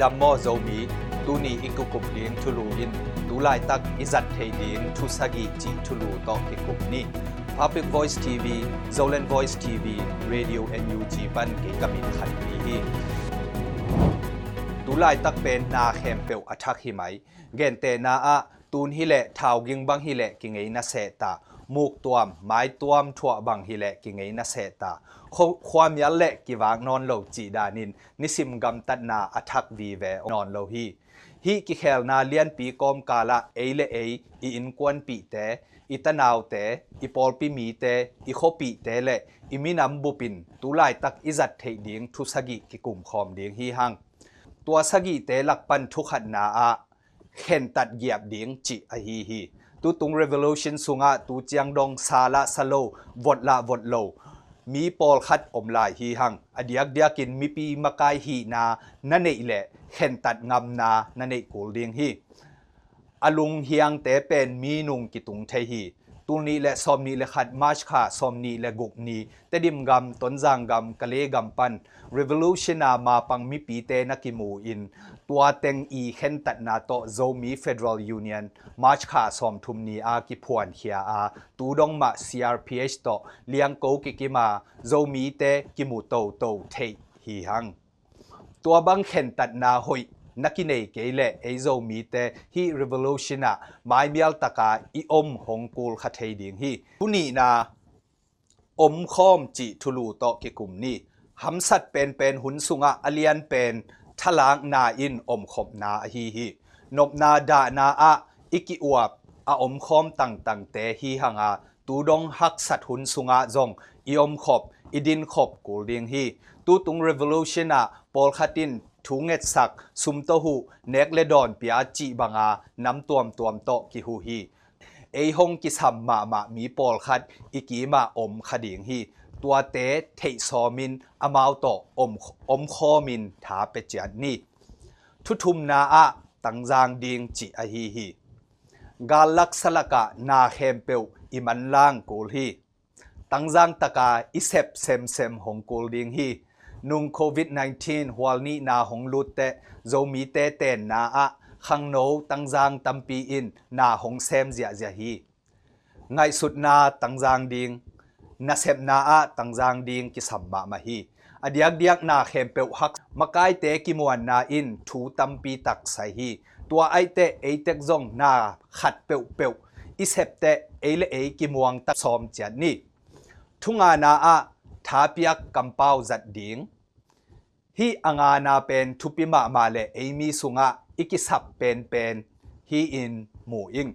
ดัมโมโซมีตูนีอิกุกุมเลียงทุลูอินตูไลตักอิจัดเทเดียงทุสกิจิทุลูตอกิกุมนี Public Voice TV Zolan Voice TV Radio NUG ปันเกกมินขันปีฮีตูไลตักเป็นนาเขมเปียวอัทักหิไหมเกนเตนาอะ ตูนฮิเลทาวกิงบังฮิเลกิงไงนาเซตามูกตัวมไม้ตัวมทั่วบังฮิเลกิงไงนาเซตาความยัลเลกิวางนอนโลจีดานินนิสิมกำตัดนาอัทักวีเวนอนโลฮีฮีกิเคลนาเลียนปีกอมกาละเอเลเออีอินกวนปีเต itanau te ipolpi mi te ikhopi te le iminam bupin tulai tak izat thei ding thu sagi ki kum khom ding hi เห็นตัดเหยียบดิ่งจิอฮีฮีตุตุง revolution สุงะตุจียงดงซาละาโลวดละวดโลมีปอลคัดอมลายฮีหังอเดียกเดียกินมีปีมากายฮีนานั่นเองแหละเห็นตัดงามนานั่นเองกูเลียงฮีอลุงเฮียงเตเป็นมีนุงกิตุงเทฮี ตุนี้และสอมนี้และขัดมาชขาสอมนี้และกุกนี้แต่ดิมกำต้นจางกำกะเลกำปัน revolution นามาปังมีปีเตนักิมูอิน ตัวเต็งอีเข็นตัดนาโตโซมี federal union มาชขาสอมทุมนี้อากิพวนเฮียอาตูดงมา CRPH โตเลียงโกกิกิมาโซมีเตกิมูโตโตเทฮีหังตัวบังเข็นตัดนาหอย นักกินเอเกเลเอโซมีเตฮีรีวิลูชันอะไม่มีอัลตากาอีอมฮงกูลคาเทดิงฮีทุนีนะอมคอมจิทุลูโตกิกุมนี่หำสัตเป็นเป็นหุนสุงะอเลียนเป็นทลางนาอินอมขบนาฮีฮีนบนาดานาอะอิกิอวบอาอมคอมต่างต่างเตฮีหังอาตูดงฮักสัตหุนสุงะจงอีอมขบ sat hun sunga zong i om khop idin khop kul ding hi tu tung revolution a pol khatin ทุงเอ็ดสักซุมโตหูเนกเลดอนปีอาจีบังอาน้ำตัวมตวมโตกิหูฮีเอฮงกิสัมมามามีปอลคัดอีกีมาอมขดิงฮีตัวเตเทซอมินอมาวโตอมอมคอมินถาเปจยนนี่ทุทุมนาอะตังจางดิงจีอฮีฮีกาลักสลกะนาเฮมเปวอิมันล่างกูลฮี ตั้งจังตะกาอิเซบเซมเซมหงกูลดิงฮีนุ่งโควิด -19 หัวนี้นาหงลุดเตะโจมีเตเตนนาอะขังโนตั้งจังตัมปีอินนาหงเซมเจียเจียฮีไงสุดนาตั้งจังดิงนาเซบนาอะตั้งจังดิงกิสัมมามาฮีอดียกเดียกนาเข็มเปวหักมากายเตกิมวนนาอินถูตัมปีตักใสฮีตัวไอเตไอเตกจงนาขัดเปวเปวอิเซปเตเอเลเอกิมวงตัดซอมเจียนี่ ท้าเปียกกำเป้าจัดดิงฮีอ่างานาเป็นทุปิมามาเลเอมีสุงะอิกิสับเป็นเป็นฮีอินหมูอิง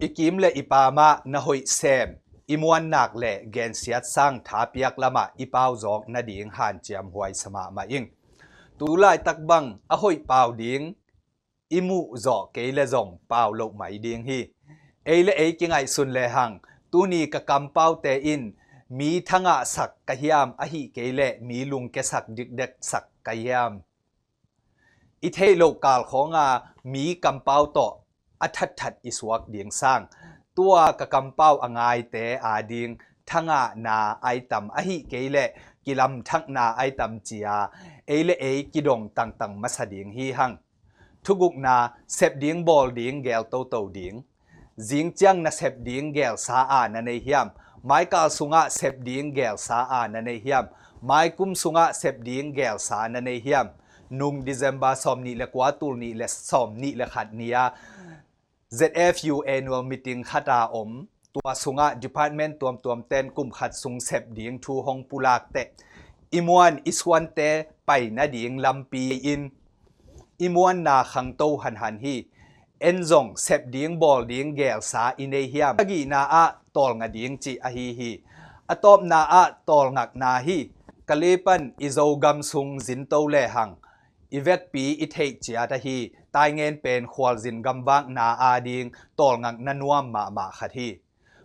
อิกิมเลอิปามานะหอยเซมอิมวนนักเลเกนเสียดสร้างทาเปียกละมาอิปาวจอกนาดิงหันเจียมหวยสมามาอิงตูไลตักบังอหอยปาวดิงอิมูจอกเกเลจงปาวโลกไหมดิงฮีเอเลเอกิงไอสุนเลหัง ตูนีกะกำเป้าเตอินมีทั้งสักกะยามอหิเกเลมีลุงเกสักดิกเด็กสักกะยามอิเทโลกาลของอามีกำเป้าต่ออัทัดทัดอิสวกเดียงสร้าง ตัวกะกำเป้าอ่างายเตอาดิงทั้งอานาไอตัมอหิเกเลกิลำทั้งนาไอตัมจียาเอเลเอกิดงตังตังมาสดิงฮีหังทุกุกนาเซบดิงบอลดิงเกลโตโตดิง จิงจังนะเสพดิ่งเกลสาอานันในเฮียมไมเกัลสุงะเสพดิ่งเกลสาอานันในเฮียมไมคุมสุงะเสพดิ่งเกลสานันในเฮียมนุ่งดิเซมบาซอมนี่ละกว่าตูนี่ละซอมนี่ละขัดเนีย ZFU annual meeting ขัตาอมตัวสุงะ department ตัวมตัวมเต้นกลุ่มขัดสุงเสพดิ่งทูหงปุลากเตอิมวันอิสวันเตไปนาดิ่งลำปีอินอิมวันนาขังโตหันหันฮี enzong sep ding bol ding gel sa inei hiam agi na a tol nga ding chi a hi hi atop na a tol ngak na hi kalepan izo gam sung zin to le hang ivek pi i thei chia ta hi tai ngen pen khwal zin gam bang na a ding tol ngak na nuam ma ma khat hi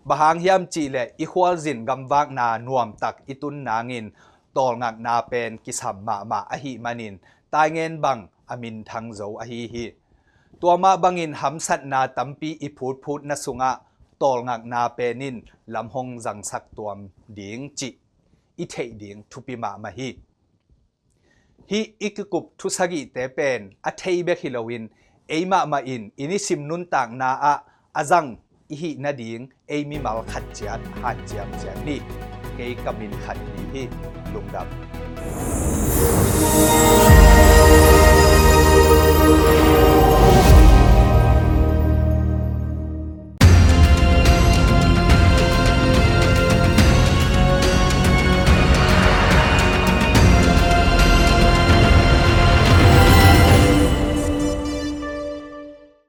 bahang hiam chi le i khwal zin gam wak na nuam tak itun nangin tol ngak na pen kisam ma ma a hi manin tai ngen bang amin thang zo a hi hi ตัวมาบังอินหำสัตนาตัมปีอีพูดพูดนสุงะตอลงักนาเปนินลำหงจังสักตัวมดิงจิอีเทดิงทุปิมามาฮีฮีอีกกุบทุสกิเตเป็นอัเทเบคิลวินเอมามาอินอินิสิมนุนต่างนาอะอาจังอีฮีนาดิงเอมิมัลขัดเจียนหัดเจียมเจียนนี่เกยกามินขัดนีฮีลุงดับ